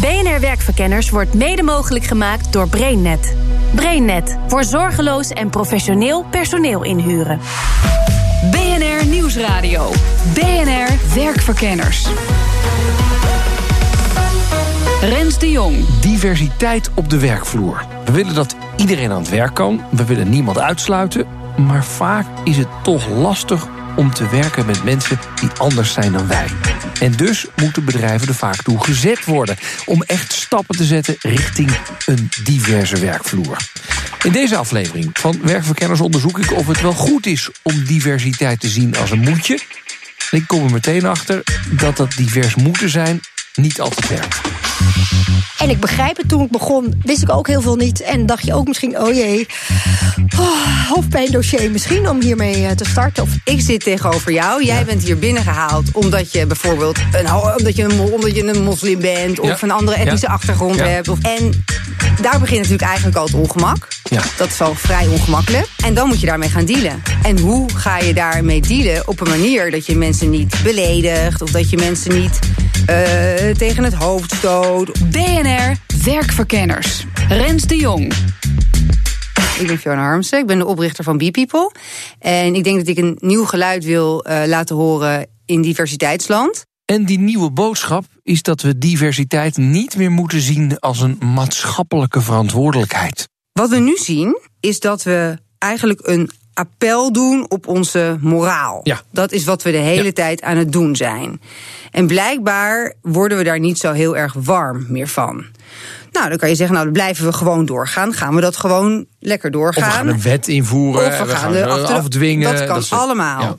BNR Werkverkenners wordt mede mogelijk gemaakt door BrainNet. BrainNet voor zorgeloos en professioneel personeel inhuren. BNR Nieuwsradio. BNR Werkverkenners. Rens de Jong. Diversiteit op de werkvloer. We willen dat iedereen aan het werk kan. We willen niemand uitsluiten. Maar vaak is het toch lastig om te werken met mensen die anders zijn dan wij. En dus moeten bedrijven er vaak toe gezet worden om echt stappen te zetten richting een diverse werkvloer. In deze aflevering van Werkverkenners onderzoek ik of het wel goed is om diversiteit te zien als een moetje. En ik kom er meteen achter dat dat divers moeten zijn niet altijd werkt. En ik begrijp het, toen ik begon wist ik ook heel veel niet. En dacht je ook misschien, oh jee, oh, hoofdpijndossier misschien om hiermee eh, te starten. Of Ik zit tegenover jou. Jij bent hier binnengehaald omdat je bijvoorbeeld een, omdat je een, omdat je een moslim bent of Ja. een andere etnische Ja. achtergrond hebt. Of, en daar begint natuurlijk eigenlijk al het ongemak. Dat is al vrij ongemakkelijk. En dan moet je daarmee gaan dealen. En hoe ga je daarmee dealen op een manier dat je mensen niet beledigt of dat je mensen niet tegen het hoofd stoot. BNR Werkverkenners. Rens de Jong. Ik ben Fiona Harmsen, ik ben de oprichter van B-People. En ik denk dat ik een nieuw geluid wil eh, laten horen in diversiteitsland. En die nieuwe boodschap is dat we diversiteit niet meer moeten zien als een maatschappelijke verantwoordelijkheid. Wat we nu zien, is dat we eigenlijk een appel doen op onze moraal. Ja. Dat is wat we de hele Ja. tijd aan het doen zijn. En blijkbaar worden we daar niet zo heel erg warm meer van. Nou, dan kan je zeggen, nou, dan blijven we gewoon doorgaan. Gaan we dat gewoon lekker Of we doorgaan? gaan een wet invoeren, Of we gaan er achter de- afdwingen. Dat kan soort- allemaal. Ja.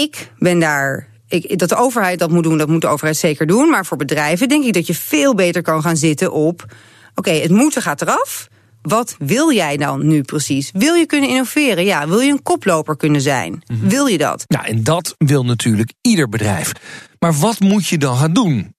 Ik ben daar. Ik, dat de overheid dat moet doen, dat moet de overheid zeker doen. Maar voor bedrijven denk ik dat je veel beter kan gaan zitten op. Oké, het moeten gaat eraf. Wat wil jij dan nu precies? Wil je kunnen innoveren? Ja, wil je een koploper kunnen zijn? Mhm. Wil je dat? Nou, en dat wil natuurlijk ieder bedrijf. Maar wat moet je dan gaan doen?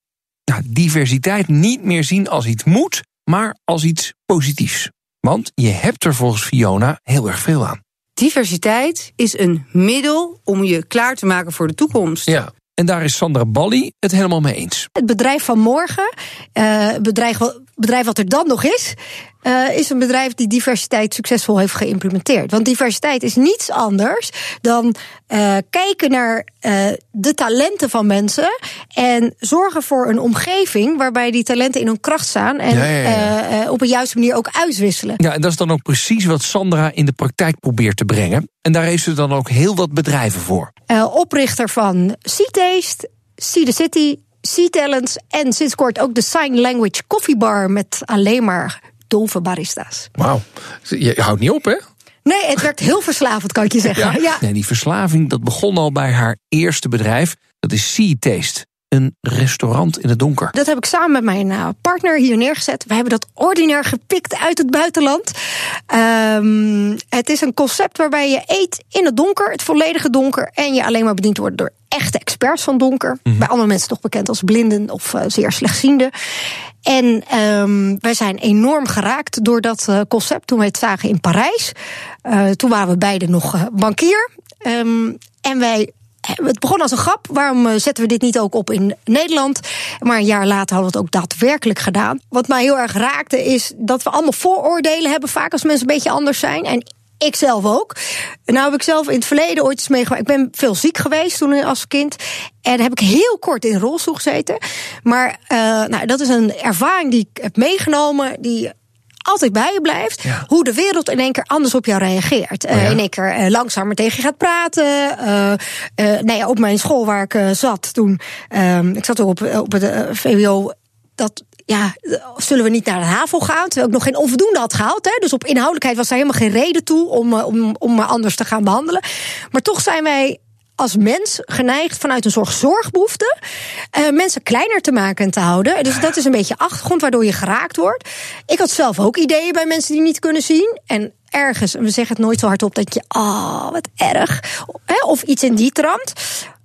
Nou, diversiteit niet meer zien als iets moet, maar als iets positiefs. Want je hebt er volgens Fiona heel erg veel aan. Diversiteit is een middel om je klaar te maken voor de toekomst. Ja. En daar is Sandra Balli het helemaal mee eens. het bedrijf van morgen, eh, het bedrijf, wat- bedrijf wat er dan nog is, eh, is een bedrijf die diversiteit succesvol heeft geïmplementeerd. Want diversiteit is niets anders dan eh, kijken naar eh, de talenten van mensen en zorgen voor een omgeving waarbij die talenten in hun kracht staan en Ja, ja, ja. eh, eh, op een juiste manier ook uitwisselen. Ja, en dat is dan ook precies wat Sandra in de praktijk probeert te brengen. En daar heeft ze dan ook heel wat bedrijven voor. Eh, oprichter van C-Taste, See the City, C-Talents en sinds kort ook de Sign Language Coffee Bar met alleen maar dove barista's. Wauw. Je houdt niet op, hè? Nee, het werkt heel verslavend, kan ik je zeggen. Ja. Nee, die verslaving dat begon al bij haar eerste bedrijf. Dat is Sea Taste. Een restaurant in het donker. Dat heb ik samen met mijn eh, partner hier neergezet. We hebben dat ordinair gepikt uit het buitenland. Ehm, het is een concept waarbij je eet in het donker, het volledige donker. En je alleen maar bediend wordt door echte experts van donker. Bij andere mensen toch bekend als blinden of eh, zeer slechtzienden. En ehm, wij zijn enorm geraakt door dat eh, concept toen we het zagen in Parijs. Toen waren we beide nog bankier. Ehm, en wij het begon als een grap. Waarom eh, zetten we dit niet ook op in Nederland? Maar een jaar later hadden we het ook daadwerkelijk gedaan. Wat mij heel erg raakte is dat we allemaal vooroordelen hebben. Vaak als mensen een beetje anders zijn. En ik zelf ook. Nou heb ik zelf in het verleden ooit eens meegemaakt. Ik ben veel ziek geweest toen als kind. En heb ik heel kort in rolstoel gezeten. Maar uh, nou, dat is een ervaring die ik heb meegenomen. Die altijd bij je blijft. Ja. Hoe de wereld in één keer anders op jou reageert. Oh ja? uh, in één keer uh, langzamer tegen je gaat praten. Uh, nee, op mijn school waar ik zat toen. ik zat op, op het VWO. Dat ja, zullen we niet naar de HAVO gaan? Terwijl ik nog geen onvoldoende had gehaald. Hè? Dus op inhoudelijkheid was er helemaal geen reden toe om, om, om me anders te gaan behandelen. Maar toch zijn wij als mens geneigd vanuit een soort zorgbehoefte eh, mensen kleiner te maken en te houden. Dus dat is een beetje achtergrond waardoor je geraakt wordt. Ik had zelf ook ideeën bij mensen die niet kunnen zien. En ergens, en we zeggen het nooit zo hardop, dat je, oh, wat erg. Of iets in die trant.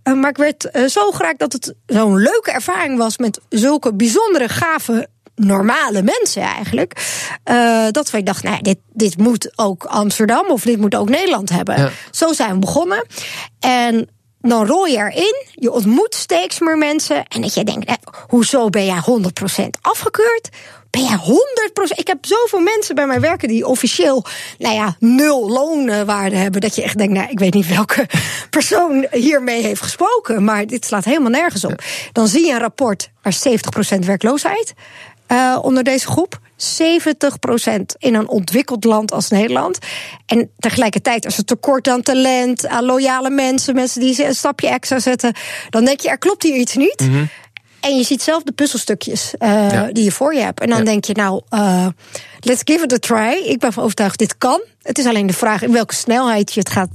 Eh, Maar ik werd eh, zo geraakt dat het zo'n leuke ervaring was met zulke bijzondere, gave, normale mensen eigenlijk. eh, dat wij dachten, nou, dit, dit moet ook Amsterdam of dit moet ook Nederland hebben. Ja. Zo zijn we begonnen. En dan rol je erin, je ontmoet steeds meer mensen. En dat je denkt, eh, hoezo ben jij 100% afgekeurd? Ben jij 100%? Ik heb zoveel mensen bij mij werken die officieel, nou ja, nul loonwaarde hebben. Dat je echt denkt, nou, ik weet niet welke persoon hiermee heeft gesproken. Maar dit slaat helemaal nergens op. Dan zie je een rapport waar 70% werkloosheid eh, onder deze groep. 70% in een ontwikkeld land als Nederland. En tegelijkertijd is er tekort aan talent, aan loyale mensen, mensen die een stapje extra zetten. Dan denk je, er klopt hier iets niet. En je ziet zelf de puzzelstukjes eh, Ja. die je voor je hebt. En dan Ja. denk je, nou, eh, let's give it a try. Ik ben van overtuigd, dit kan. Het is alleen de vraag in welke snelheid je het gaat,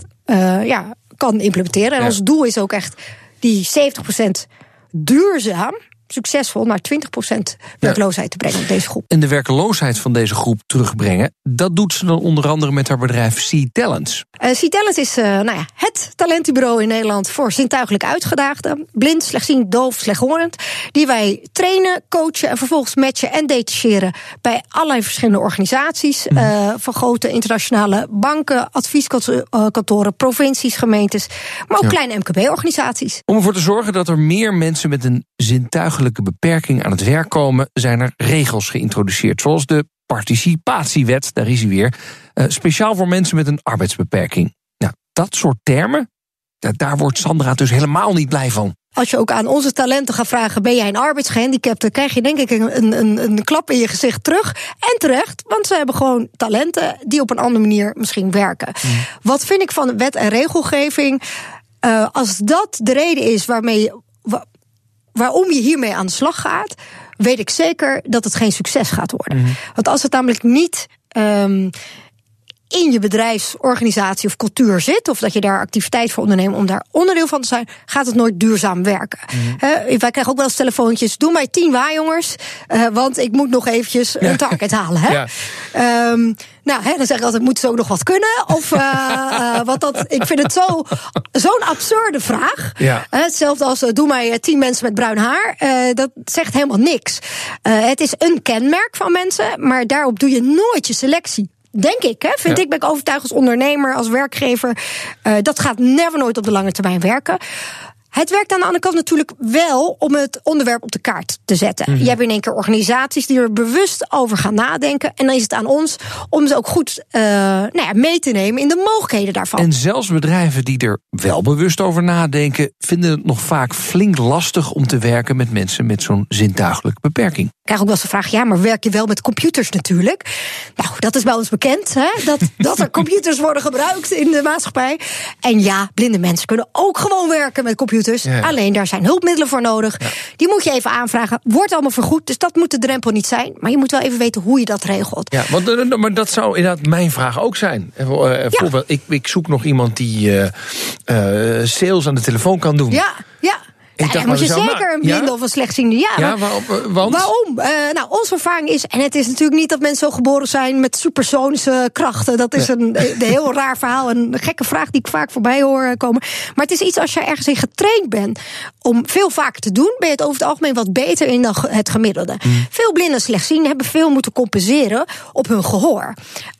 ja, kan implementeren. En Ja. ons doel is ook echt die 70% duurzaam, succesvol naar 20% werkloosheid te brengen op deze groep. En de werkeloosheid van deze groep terugbrengen, dat doet ze dan onder andere met haar bedrijf C-Talents. Uh, C-Talent is eh, nou ja, het talentenbureau in Nederland voor zintuigelijk uitgedaagden. Blind, slechtziend, doof, slechthorend. Die wij trainen, coachen en vervolgens matchen en detacheren bij allerlei verschillende organisaties. eh, van grote internationale banken, advieskantoren, provincies, gemeentes. Maar ook Ja. kleine MKB-organisaties. Om ervoor te zorgen dat er meer mensen met een beperking aan het werk komen, zijn er regels geïntroduceerd. Zoals de participatiewet, daar is hij weer. eh, speciaal voor mensen met een arbeidsbeperking. Nou, dat soort termen, da- daar wordt Sandra dus helemaal niet blij van. Als je ook aan onze talenten gaat vragen: ben jij een arbeidsgehandicapte? krijg je denk ik een, een, een klap in je gezicht terug. En terecht, want ze hebben gewoon talenten die op een andere manier misschien werken. Wat vind ik van wet en regelgeving? Eh, als dat de reden is waarmee waarom je hiermee aan de slag gaat, weet ik zeker dat het geen succes gaat worden. Want als het namelijk niet. ehm, in je bedrijfsorganisatie of cultuur zit, of dat je daar activiteit voor onderneemt om daar onderdeel van te zijn, gaat het nooit duurzaam werken. Hè, wij krijgen ook wel eens telefoontjes: doe mij tien waarjongers, eh, want ik moet nog eventjes een target halen. Hè? Ja. Ehm, nou, hè, dan zeg ik altijd: moeten ze ook nog wat kunnen? Of, eh, eh, want dat, ik vind het zo, zo'n absurde vraag. Ja. Hetzelfde als: doe mij tien mensen met bruin haar. Dat zegt helemaal niks. Het is een kenmerk van mensen, maar daarop doe je nooit je selectie. Denk ik, hè? vind Ja. ik, ben ik overtuigd als ondernemer, als werkgever. eh, dat gaat never nooit op de lange termijn werken. Het werkt aan de andere kant natuurlijk wel om het onderwerp op de kaart te zetten. Je hebt in één keer organisaties die er bewust over gaan nadenken. En dan is het aan ons om ze ook goed eh, nou ja, mee te nemen in de mogelijkheden daarvan. En zelfs bedrijven die er wel bewust over nadenken, vinden het nog vaak flink lastig om te werken met mensen met zo'n zintuigelijke beperking. Ik krijg ook wel eens de vraag: ja, maar werk je wel met computers natuurlijk? Nou, dat is bij ons bekend, hè? Dat, dat er computers worden gebruikt in de maatschappij. En ja, blinde mensen kunnen ook gewoon werken met computers. Ja. Alleen daar zijn hulpmiddelen voor nodig. Die moet je even aanvragen. Wordt allemaal vergoed, dus dat moet de drempel niet zijn. Maar je moet wel even weten hoe je dat regelt. Ja, want, eh, maar dat zou inderdaad mijn vraag ook zijn. Eh, eh, Bijvoorbeeld, ik, ik zoek nog iemand die eh, eh, sales aan de telefoon kan doen. Ja, ja. Ja, maar moet je zeker een Ja? blinde of een slechtziende. Ja, Ja, maar- waarom, eh, want? Waarom? Eh, nou, onze ervaring is, en het is natuurlijk niet dat mensen zo geboren zijn met supersonische krachten. Dat is een, een heel raar verhaal, een gekke vraag die ik vaak voorbij hoor eh, komen. Maar het is iets als je ergens in getraind bent om veel vaker te doen, ben je het over het algemeen wat beter in dan het gemiddelde. Veel blinden en slechtzienden hebben veel moeten compenseren op hun gehoor,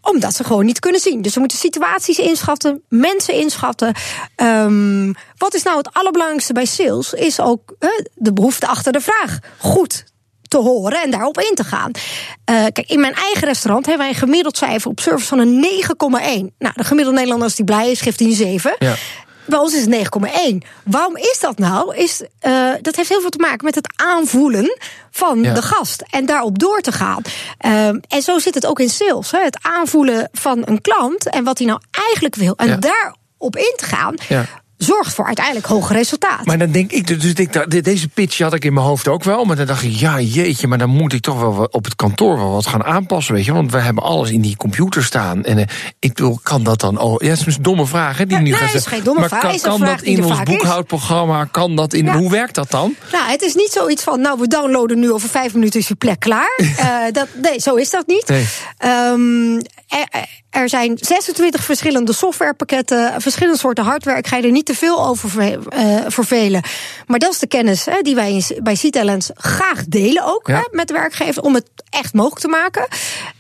omdat ze gewoon niet kunnen zien. Dus ze moeten situaties inschatten, mensen inschatten. Ehm, wat is nou het allerbelangrijkste bij sales? Is ook de behoefte achter de vraag goed te horen en daarop in te gaan. Eh, kijk, in mijn eigen restaurant hebben wij een gemiddeld cijfer op service van een 9,1. Nou, de gemiddelde Nederlander als die blij is, geeft hij een 7. Ja. Bij ons is het 9,1. Waarom is dat nou? Is, eh, dat heeft heel veel te maken met het aanvoelen van Ja. de gast. En daarop door te gaan. Ehm, en zo zit het ook in sales. Hè? Het aanvoelen van een klant en wat hij nou eigenlijk wil. En Ja. daarop in te gaan. Ja. Zorgt voor uiteindelijk hoger resultaat. Maar dan denk ik, dus ik, deze pitch had ik in mijn hoofd ook wel. Maar dan dacht ik, ja jeetje, maar dan moet ik toch wel op het kantoor wel wat gaan aanpassen. Weet je, want we hebben alles in die computer staan. En uh, ik wil, kan dat dan. Oh, ja, het is een domme vraag. Hè, die ja, nu nee, gaat is geen domme maar vraag. kan, kan vraag dat in ons is. boekhoudprogramma? Kan dat in. Ja. Hoe werkt dat dan? Nou, het is niet zoiets van, nou, we downloaden nu over vijf minuten is je plek klaar. uh, dat, nee, zo is dat niet. Nee. Um, er, zijn 26 verschillende softwarepakketten, verschillende soorten hardware. Ik ga je er niet te veel over uh, vervelen. Maar dat is de kennis hè, die wij bij C-Talents graag delen ook Ja. hè, met de werkgever om het echt mogelijk te maken.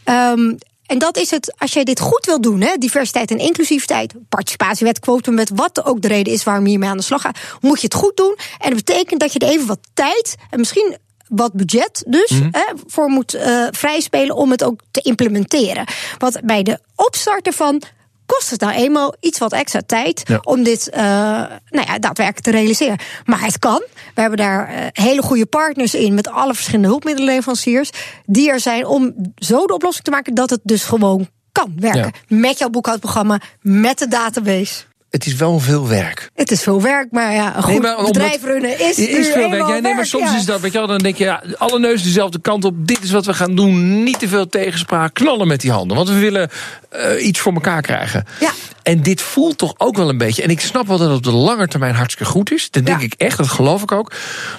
Um, en dat is het, als jij dit goed wil doen, hè, diversiteit en inclusiviteit, participatiewet, quotumwet, wat ook de reden is waarom je hiermee aan de slag gaat, moet je het goed doen. En dat betekent dat je er even wat tijd en misschien wat budget dus Mhm. hè, voor moet uh, vrijspelen om het ook te implementeren. Want bij de opstart ervan kost het nou eenmaal iets wat extra tijd Ja. om dit uh, nou ja, daadwerkelijk te realiseren. Maar het kan. We hebben daar uh, hele goede partners in met alle verschillende hulpmiddelenleveranciers die er zijn om zo de oplossing te maken dat het dus gewoon kan werken. Ja. Met jouw boekhoudprogramma, met de database. Het is wel veel werk. Het is veel werk, maar ja, een goed Nee, maar omdat- bedrijf runnen is, is veel werk. Ja, nee, maar soms ja. is dat, weet je wel, dan denk je, ja, alle neuzen dezelfde kant op. Dit is wat we gaan doen. Niet te veel tegenspraak. Knallen met die handen. Want we willen uh, iets voor elkaar krijgen. Ja. En dit voelt toch ook wel een beetje. En ik snap wel dat het op de lange termijn hartstikke goed is. Dat denk Ja. ik echt, dat geloof ik ook.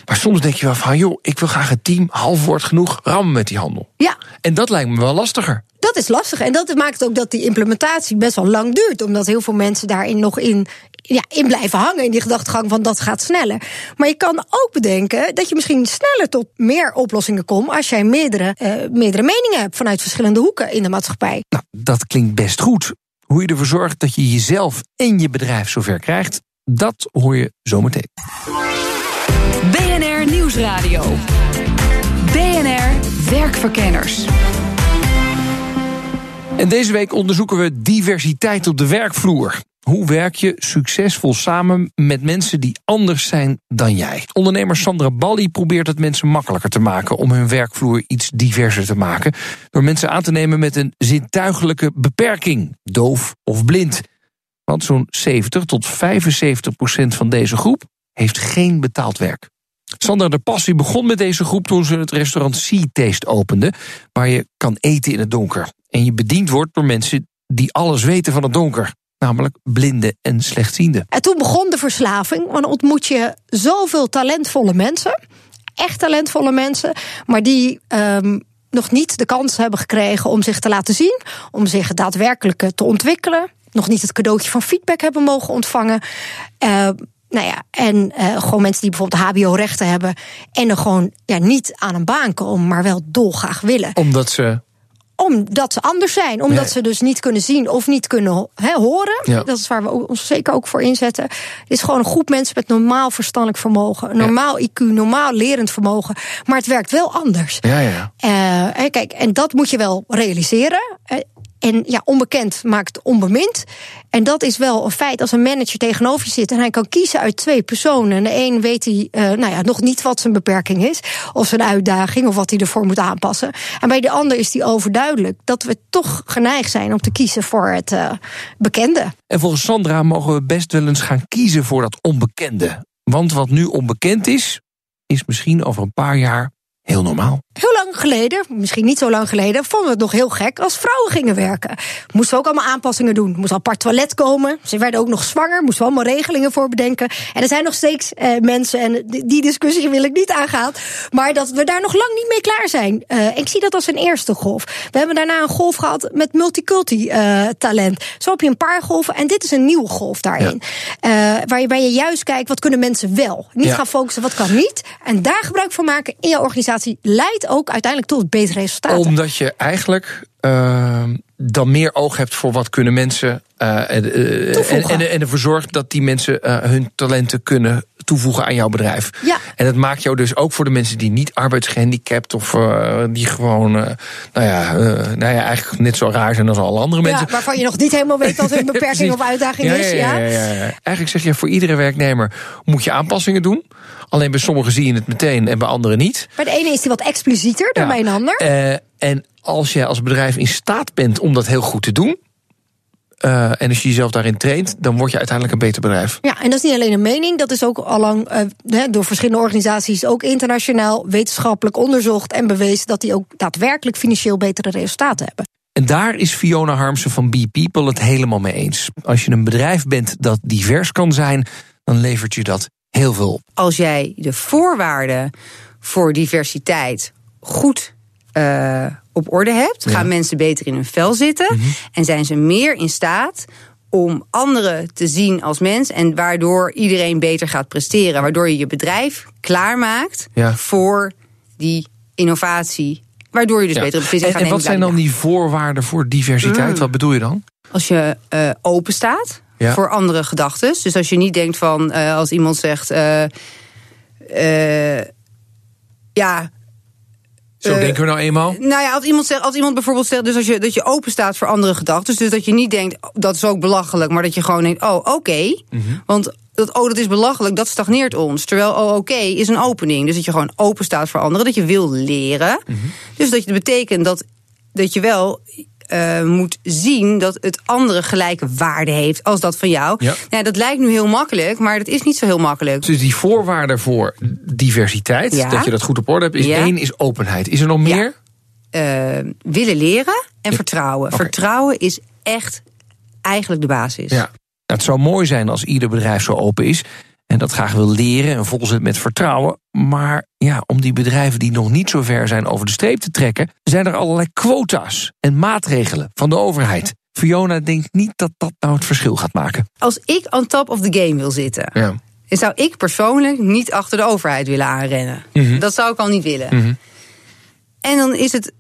Maar soms denk je wel van, joh, ik wil graag een team. Half woord genoeg, rammen met die handel. Ja, En dat lijkt me wel lastiger. Dat is lastig. En dat maakt ook dat die implementatie best wel lang duurt. Omdat heel veel mensen daarin nog in, ja, in blijven hangen. In die gedachtegang van dat gaat sneller. Maar je kan ook bedenken dat je misschien sneller tot meer oplossingen komt. als jij meerdere, uh, meerdere meningen hebt vanuit verschillende hoeken in de maatschappij. Nou, dat klinkt best goed. Hoe je ervoor zorgt dat je jezelf en je bedrijf zover krijgt, dat hoor je zometeen. BNR Nieuwsradio. BNR Werkverkenners. En deze week onderzoeken we diversiteit op de werkvloer. Hoe werk je succesvol samen met mensen die anders zijn dan jij? Ondernemer Sandra Balli probeert het mensen makkelijker te maken om hun werkvloer iets diverser te maken. Door mensen aan te nemen met een zintuigelijke beperking, doof of blind. Want zo'n 70 tot 75 procent van deze groep heeft geen betaald werk. Sandra de Passie begon met deze groep toen ze het restaurant Sea Taste opende, waar je kan eten in het donker. En je bediend wordt door mensen die alles weten van het donker namelijk blinden en slechtzienden. En toen begon de verslaving, want ontmoet je zoveel talentvolle mensen, echt talentvolle mensen, maar die um, nog niet de kans hebben gekregen om zich te laten zien, om zich daadwerkelijk te ontwikkelen, nog niet het cadeautje van feedback hebben mogen ontvangen. Uh, nou ja, en uh, gewoon mensen die bijvoorbeeld HBO-rechten hebben en er gewoon ja, niet aan een baan komen, maar wel dolgraag willen. Omdat ze omdat ze anders zijn. Omdat Nee. ze dus niet kunnen zien of niet kunnen horen. Ja. Dat is waar we ons zeker ook voor inzetten. Het is gewoon een groep mensen met normaal verstandelijk vermogen. Normaal IQ, normaal lerend vermogen. Maar het werkt wel anders. Ja, ja. Eh, kijk, en dat moet je wel realiseren. Eh, En ja, onbekend maakt onbemind. En dat is wel een feit als een manager tegenover je zit en hij kan kiezen uit twee personen. En de een weet hij uh, nou ja, nog niet wat zijn beperking is, of zijn uitdaging, of wat hij ervoor moet aanpassen. En bij de ander is die overduidelijk dat we toch geneigd zijn om te kiezen voor het uh, bekende. En volgens Sandra mogen we best wel eens gaan kiezen voor dat onbekende. Want wat nu onbekend is, is misschien over een paar jaar heel normaal. Heel lang geleden, misschien niet zo lang geleden, vonden we het nog heel gek als vrouwen gingen werken. Moesten we ook allemaal aanpassingen doen. Moest al apart toilet komen. Ze werden ook nog zwanger. Moesten we allemaal regelingen voor bedenken. En er zijn nog steeds eh, mensen, en die discussie wil ik niet aangaan. Maar dat we daar nog lang niet mee klaar zijn. Uh, ik zie dat als een eerste golf. We hebben daarna een golf gehad met multiculti uh, talent. Zo heb je een paar golven. En dit is een nieuwe golf daarin. Ja. Uh, waarbij je juist kijkt, wat kunnen mensen wel? Niet ja. gaan focussen, wat kan niet? En daar gebruik van maken in je organisatie leidt ook uiteindelijk tot betere resultaten. Omdat je eigenlijk uh, dan meer oog hebt voor wat kunnen mensen. Uh, en, en, en ervoor zorgt dat die mensen uh, hun talenten kunnen toevoegen aan jouw bedrijf. Ja. En dat maakt jou dus ook voor de mensen die niet arbeidsgehandicapt of uh, die gewoon, nou ja, nou ja, eigenlijk net zo raar zijn als alle andere mensen. Ja, waarvan je nog niet helemaal weet wat hun beperking of uitdaging ja, is. Ja, ja, ja, ja, Eigenlijk zeg je voor iedere werknemer moet je aanpassingen doen. Alleen bij sommigen zie je het meteen en bij anderen niet. Bij de ene is die wat explicieter dan bij een ander. En als je als bedrijf in staat bent om dat heel goed te doen. Eh, en als je jezelf daarin traint, dan word je uiteindelijk een beter bedrijf. Ja, en dat is niet alleen een mening, dat is ook allang uh, door verschillende organisaties, ook internationaal, wetenschappelijk onderzocht en bewezen dat die ook daadwerkelijk financieel betere resultaten hebben. En daar is Fiona Harmsen van Be People het helemaal mee eens. Als je een bedrijf bent dat divers kan zijn, dan levert je dat heel veel op. Als jij de voorwaarden voor diversiteit goed uh, op orde hebt, gaan mensen beter in hun vel zitten mm -hmm. en zijn ze meer in staat om anderen te zien als mens en waardoor iedereen beter gaat presteren, waardoor je je bedrijf klaarmaakt ja. voor die innovatie, waardoor je dus ja. betere beslissingen en, gaat en wat zijn dan die voorwaarden voor diversiteit? Mm. Wat bedoel je dan? Als je uh, open staat voor andere gedachten, dus als je niet denkt van uh, als iemand zegt, uh, ja. Zo denken we nou eenmaal? Nou ja, als iemand, zegt, als iemand bijvoorbeeld zegt dus als je, dat je open staat voor andere gedachten. Dus dat je niet denkt, dat is ook belachelijk. Maar dat je gewoon denkt, oh, oké. Okay. Mm -hmm. Want dat, oh, dat is belachelijk, dat stagneert ons. Terwijl, oh, oké, okay, is een opening. Dus dat je gewoon open staat voor anderen. Dat je wil leren. Mm -hmm. Dus dat, je, dat betekent dat, dat je wel uh, moet zien dat het andere gelijke waarde heeft als dat van jou. Ja. Nou, dat lijkt nu heel makkelijk, maar dat is niet zo heel makkelijk. Dus die voorwaarde voor diversiteit, ja. dat je dat goed op orde hebt, is ja. één is openheid. Is er nog meer? Uh, willen leren en vertrouwen. Okay. Vertrouwen is echt eigenlijk de basis. Ja. Het zou mooi zijn als ieder bedrijf zo open is en dat graag wil leren en vol zit met vertrouwen. Maar ja, om die bedrijven die nog niet zo ver zijn over de streep te trekken, zijn er allerlei quota's en maatregelen van de overheid. Fiona denkt niet dat dat nou het verschil gaat maken. Als ik on top of the game wil zitten, ja. zou ik persoonlijk niet achter de overheid willen aanrennen. Mm -hmm. Dat zou ik al niet willen. Mm -hmm. En dan is het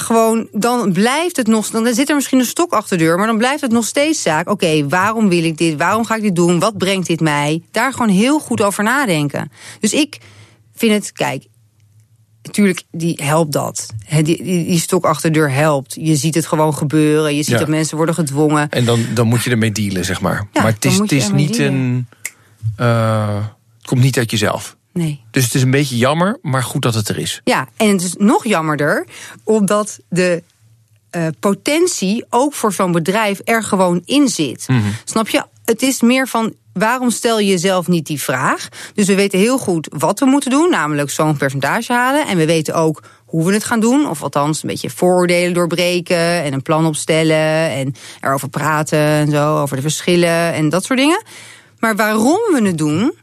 gewoon, dan blijft het nog. Dan zit er misschien een stok achter de deur, maar dan blijft het nog steeds zaak. Oké, okay, waarom wil ik dit? Waarom ga ik dit doen? Wat brengt dit mij? Daar gewoon heel goed over nadenken. Dus ik vind het, kijk, natuurlijk, die helpt dat. Die, die, die, stok achter de deur helpt. Je ziet het gewoon gebeuren. Je ziet ja. dat mensen worden gedwongen. En dan, dan moet je ermee dealen, zeg maar. Ja, maar het is, het is niet dealen. een. Uh, het komt niet uit jezelf. Nee. Dus het is een beetje jammer, maar goed dat het er is. Ja, en het is nog jammerder omdat de uh, potentie ook voor zo'n bedrijf er gewoon in zit. Mm -hmm. Snap je? Het is meer van waarom stel je jezelf niet die vraag? Dus we weten heel goed wat we moeten doen, namelijk zo'n percentage halen. En we weten ook hoe we het gaan doen. Of althans een beetje vooroordelen doorbreken en een plan opstellen en erover praten en zo, over de verschillen en dat soort dingen. Maar waarom we het doen,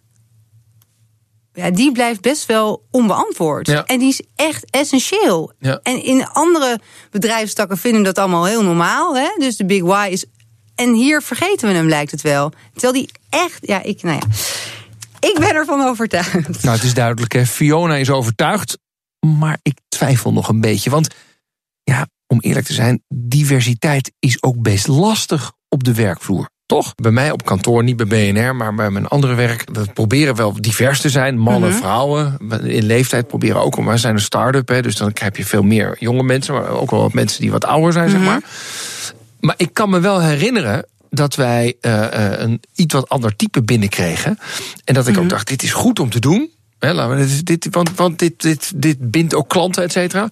ja, die blijft best wel onbeantwoord. Ja. En die is echt essentieel. Ja. En in andere bedrijfstakken vinden dat allemaal heel normaal. Hè? Dus de big why is. En hier vergeten we hem, lijkt het wel. Terwijl die echt. Ja, ik, nou ja. Ik ben ervan overtuigd. Nou, het is duidelijk, hè. Fiona is overtuigd. Maar ik twijfel nog een beetje. Want ja, om eerlijk te zijn, diversiteit is ook best lastig op de werkvloer. Toch? Bij mij op kantoor, niet bij BNR, maar bij mijn andere werk. We proberen wel divers te zijn. Mannen, -hmm. vrouwen. In leeftijd proberen ook. Maar we zijn een start-up, hè, dus dan heb je veel meer jonge mensen. Maar ook wel wat mensen die wat ouder zijn, zeg maar. Maar ik kan me wel herinneren dat wij uh, een iets wat ander type binnenkregen. En dat ik ook dacht, dit is goed om te doen. Hè, laten we dit, dit, want want dit, dit, dit bindt ook klanten, et cetera.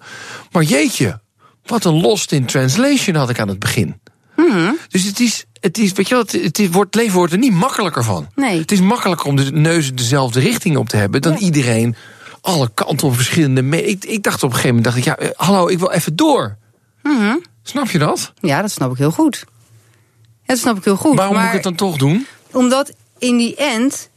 Maar jeetje, wat een lost in translation had ik aan het begin. Hmm. Dus het is, het is, weet je wel, het, is, het leven wordt er niet makkelijker van. Nee. Het is makkelijker om de neus dezelfde richting op te hebben dan ja. iedereen alle kanten op verschillende. Ik, ik dacht op een gegeven moment, dacht ik, ja, hallo, ik wil even door. Hmm. Snap je dat? Ja, dat snap ik heel goed. Ja, dat snap ik heel goed. Waarom maar moet ik het dan toch doen? Omdat in die end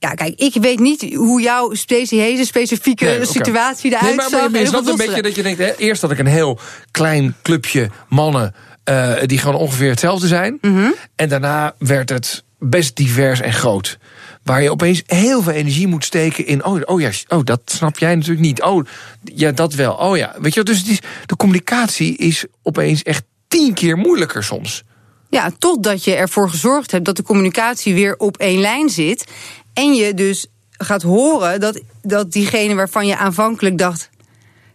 ja, kijk, ik weet niet hoe jouw deze specifieke nee, okay. situatie eruit nee, maar, maar, maar, je snapt een beetje dat je denkt... Hè, eerst had ik een heel klein clubje mannen... Uh, die gewoon ongeveer hetzelfde zijn. Mm -hmm. En daarna werd het best divers en groot. Waar je opeens heel veel energie moet steken in... oh, oh ja, oh, dat snap jij natuurlijk niet. Oh, ja, dat wel. Oh ja, weet je Dus het is, de communicatie is opeens echt tien keer moeilijker soms. Ja, totdat je ervoor gezorgd hebt dat de communicatie weer op één lijn zit... En je dus gaat horen dat, dat diegene waarvan je aanvankelijk dacht.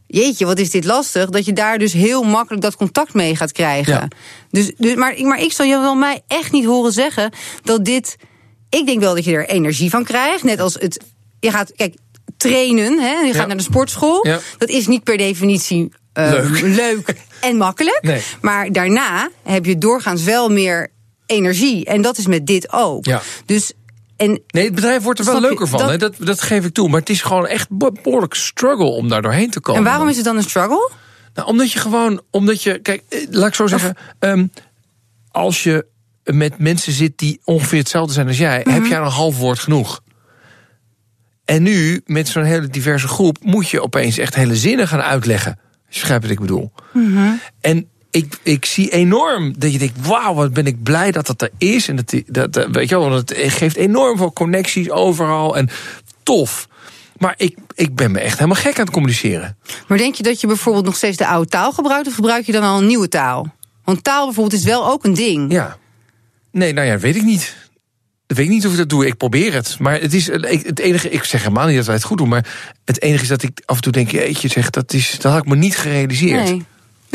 Jeetje, wat is dit lastig? Dat je daar dus heel makkelijk dat contact mee gaat krijgen. Ja. Dus, dus, maar, maar ik zal je wel mij echt niet horen zeggen dat dit. Ik denk wel dat je er energie van krijgt. Net als het. Je gaat, kijk, trainen. Hè? Je gaat Ja. naar de sportschool. Ja. Dat is niet per definitie. eh, Leuk. leuk en makkelijk. Nee. Maar daarna heb je doorgaans wel meer energie. En dat is met dit ook. Ja. Dus. En Nee, het bedrijf wordt er wel leuker van. Dat- hè? Dat, dat geef ik toe. Maar het is gewoon echt be- behoorlijk struggle om daar doorheen te komen. En waarom is het dan een struggle? Nou, omdat je gewoon, omdat je, kijk, eh, laat ik zo zeggen, ehm, als je met mensen zit die ongeveer hetzelfde zijn als jij, Mhm. heb jij een half woord genoeg. En nu, met zo'n hele diverse groep, moet je opeens echt hele zinnen gaan uitleggen. Als je begrijpt wat ik bedoel. Mhm. En ik, ik zie enorm dat je denkt: wauw, wat ben ik blij dat dat er is. En dat, dat, eh, weet je wel, want het geeft enorm veel connecties overal. En tof. Maar ik, ik ben me echt helemaal gek aan het communiceren. Maar denk je dat je bijvoorbeeld nog steeds de oude taal gebruikt? Of gebruik je dan al een nieuwe taal? Want taal bijvoorbeeld is wel ook een ding. Ja. Nee, nou ja, weet ik niet. Ik weet niet of ik dat doe. Ik probeer het. Maar het is ik- het enige. Ik zeg helemaal niet dat wij het goed doen. Maar het enige is dat ik af en toe denk: jeetje, zeg, dat, is, dat had ik me niet gerealiseerd. Nee.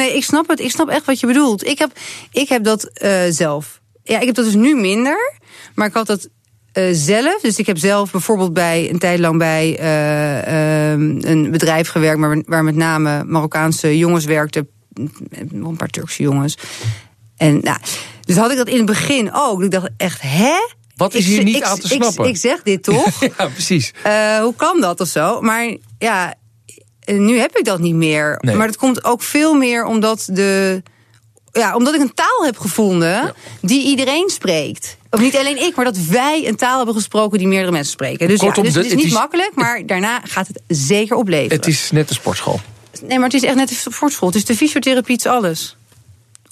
Nee, ik snap het. Ik snap echt wat je bedoelt. Ik heb, ik heb dat eh, zelf. Ja, ik heb dat dus nu minder. Maar ik had dat eh, zelf. Dus ik heb zelf bijvoorbeeld bij een tijd lang bij eh, ehm, een bedrijf gewerkt... Waar, waar met name Marokkaanse jongens werkten. Een paar Turkse jongens. En nou, dus had ik dat in het begin ook. Ik dacht echt, hè? Wat is Ik- hier niet ik- aan te snappen? Ik, zeg dit toch? Ja, precies. Hoe kan dat of zo? Maar ja, nu heb ik dat niet meer. Nee. Maar dat komt ook veel meer omdat de. Ja, omdat ik een taal heb gevonden die iedereen spreekt. Of niet alleen ik, maar dat wij een taal hebben gesproken die meerdere mensen spreken. Dus, Kortom, ja, dus de- het is niet is- makkelijk, maar daarna gaat het zeker opleveren. Het is net een sportschool. Nee, maar het is echt net een sportschool. Het is de fysiotherapie, het is alles.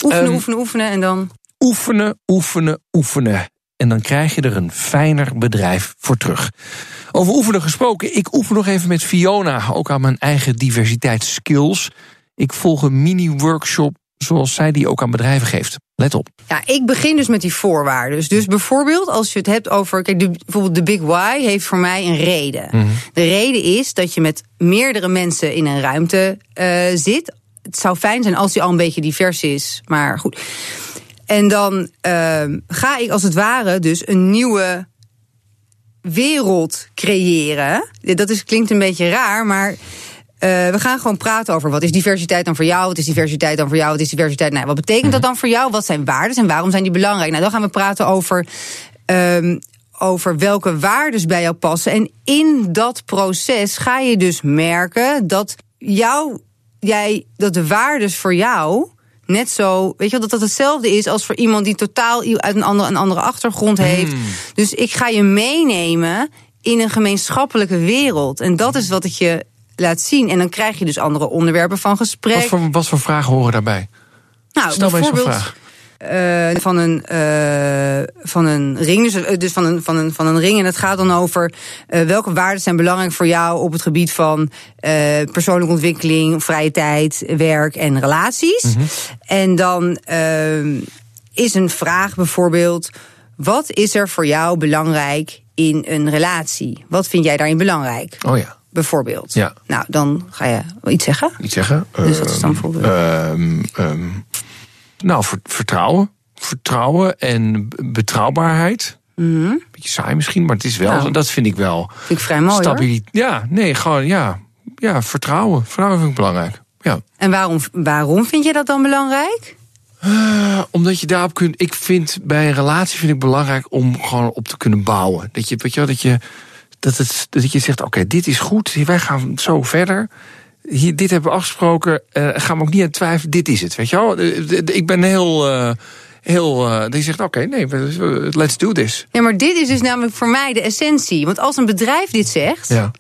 Oefenen, Ehm, oefenen, oefenen en dan. Oefenen, oefenen, oefenen. En dan krijg je er een fijner bedrijf voor terug. Over oefenen gesproken, ik oefen nog even met Fiona, ook aan mijn eigen diversiteitsskills. Ik volg een mini-workshop zoals zij die ook aan bedrijven geeft. Let op. Ja, ik begin dus met die voorwaarden. Dus bijvoorbeeld, als je het hebt over. Kijk, de, bijvoorbeeld de Big Why heeft voor mij een reden. De reden is dat je met meerdere mensen in een ruimte eh, zit. Het zou fijn zijn als die al een beetje divers is, maar goed. En dan ehm, ga ik als het ware dus een nieuwe wereld creëren. Dat is, klinkt een beetje raar, maar eh, we gaan gewoon praten over wat is diversiteit dan voor jou? Wat is diversiteit dan voor jou? Wat is diversiteit? Nou, wat betekent dat dan voor jou? Wat zijn waarden en waarom zijn die belangrijk? Nou, dan gaan we praten over. ehm, over welke waarden bij jou passen. En in dat proces ga je dus merken dat jou, jij, dat de waardes voor jou net zo, weet je wel, dat dat hetzelfde is als voor iemand die totaal uit een andere, een andere achtergrond heeft. Dus ik ga je meenemen in een gemeenschappelijke wereld. En dat is wat ik je laat zien. En dan krijg je dus andere onderwerpen van gesprek. Wat voor, wat voor vragen horen daarbij? nou, Stel mij eens een bijvoorbeeld, vraag. Eh, van, een, eh, van een ring. Dus, eh, dus van, een, van, een, van een ring. En het gaat dan over eh, welke waarden zijn belangrijk voor jou op het gebied van eh, persoonlijke ontwikkeling, vrije tijd, werk en relaties. Mhm. En dan is een vraag bijvoorbeeld: wat is er voor jou belangrijk in een relatie? Wat vind jij daarin belangrijk? Oh ja, Bijvoorbeeld. Ja. Nou, dan ga je iets zeggen. iets zeggen. Dus wat is dan bijvoorbeeld? Ehm, ehm, nou, ver- vertrouwen. Vertrouwen en betrouwbaarheid. Beetje saai misschien, maar het is wel. Nou. dat vind ik wel. Vind ik vrij mooi. Stabiliteit. Ja, nee, gewoon ja. Ja, vertrouwen. Vertrouwen vind ik belangrijk. Ja. En waarom, waarom vind je dat dan belangrijk? Eh, omdat je daarop kunt. Ik vind bij een relatie vind ik belangrijk om gewoon op te kunnen bouwen. Dat je, weet je, wel, dat je, dat het, dat je zegt: oké, dit is goed. Wij gaan zo verder. Hier, dit hebben we afgesproken. eh gaan we ook niet aan twijfelen. Dit is het. Weet je wel? Eh, Ik ben heel. eh, heel je zegt: oké, nee, let's do this. Ja, maar dit is dus namelijk voor mij de essentie. Want als een bedrijf dit zegt, Ja.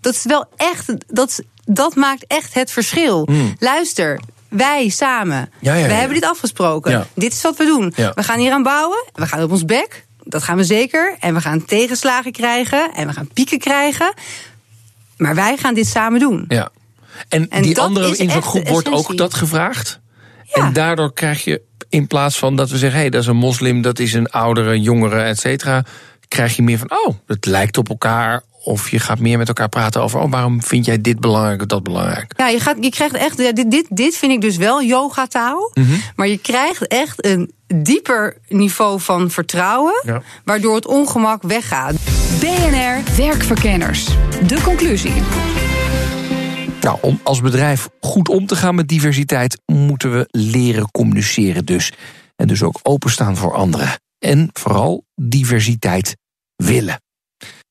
dat is wel echt, dat, dat maakt echt het verschil. Luister, wij samen, Hmm. Ja, ja, ja, we hebben dit afgesproken. Dit is wat we doen. We gaan hier aan bouwen, we gaan op ons bek, dat gaan we zeker. En we gaan tegenslagen krijgen en we gaan pieken krijgen. Maar wij gaan dit samen doen. Ja. En, En die andere groep wordt ook dat gevraagd. Ja. En daardoor krijg je, in plaats van dat we zeggen: hé, hey, dat is een moslim, dat is een oudere, jongere, et cetera. Krijg je meer van: oh, het lijkt op elkaar. Of je gaat meer met elkaar praten over: oh, waarom vind jij dit belangrijk of dat belangrijk? Ja, je, gaat, je krijgt echt. ja, Dit, dit, dit vind ik dus wel yoga-taal. Mhm. Maar je krijgt echt een dieper niveau van vertrouwen. Ja. Waardoor het ongemak weggaat. BNR Werkverkenners. De conclusie. Nou, om als bedrijf goed om te gaan met diversiteit, moeten we leren communiceren dus. En dus ook openstaan voor anderen. En vooral diversiteit willen.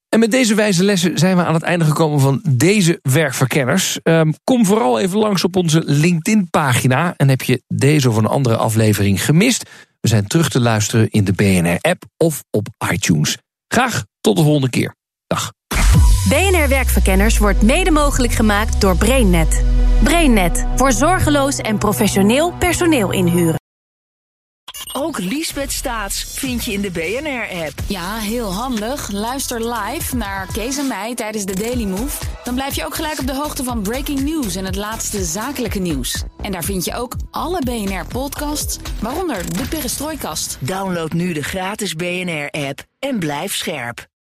En met deze wijze lessen zijn we aan het einde gekomen van deze werkverkenners. Um, kom vooral even langs op onze LinkedIn-pagina. En heb je deze of een andere aflevering gemist? We zijn terug te luisteren in de BNR-app of op iTunes. Graag tot de volgende keer. Dag. BNR Werkverkenners wordt mede mogelijk gemaakt door BrainNet. BrainNet voor zorgeloos en professioneel personeel inhuren. Ook Liesbeth Staats vind je in de BNR-app. Ja, heel handig. Luister live naar Kees en mij tijdens de Daily Move. Dan blijf je ook gelijk op de hoogte van breaking news en het laatste zakelijke nieuws. En daar vind je ook alle BNR-podcasts, waaronder de Perestrooikast. Download nu de gratis BNR-app en blijf scherp.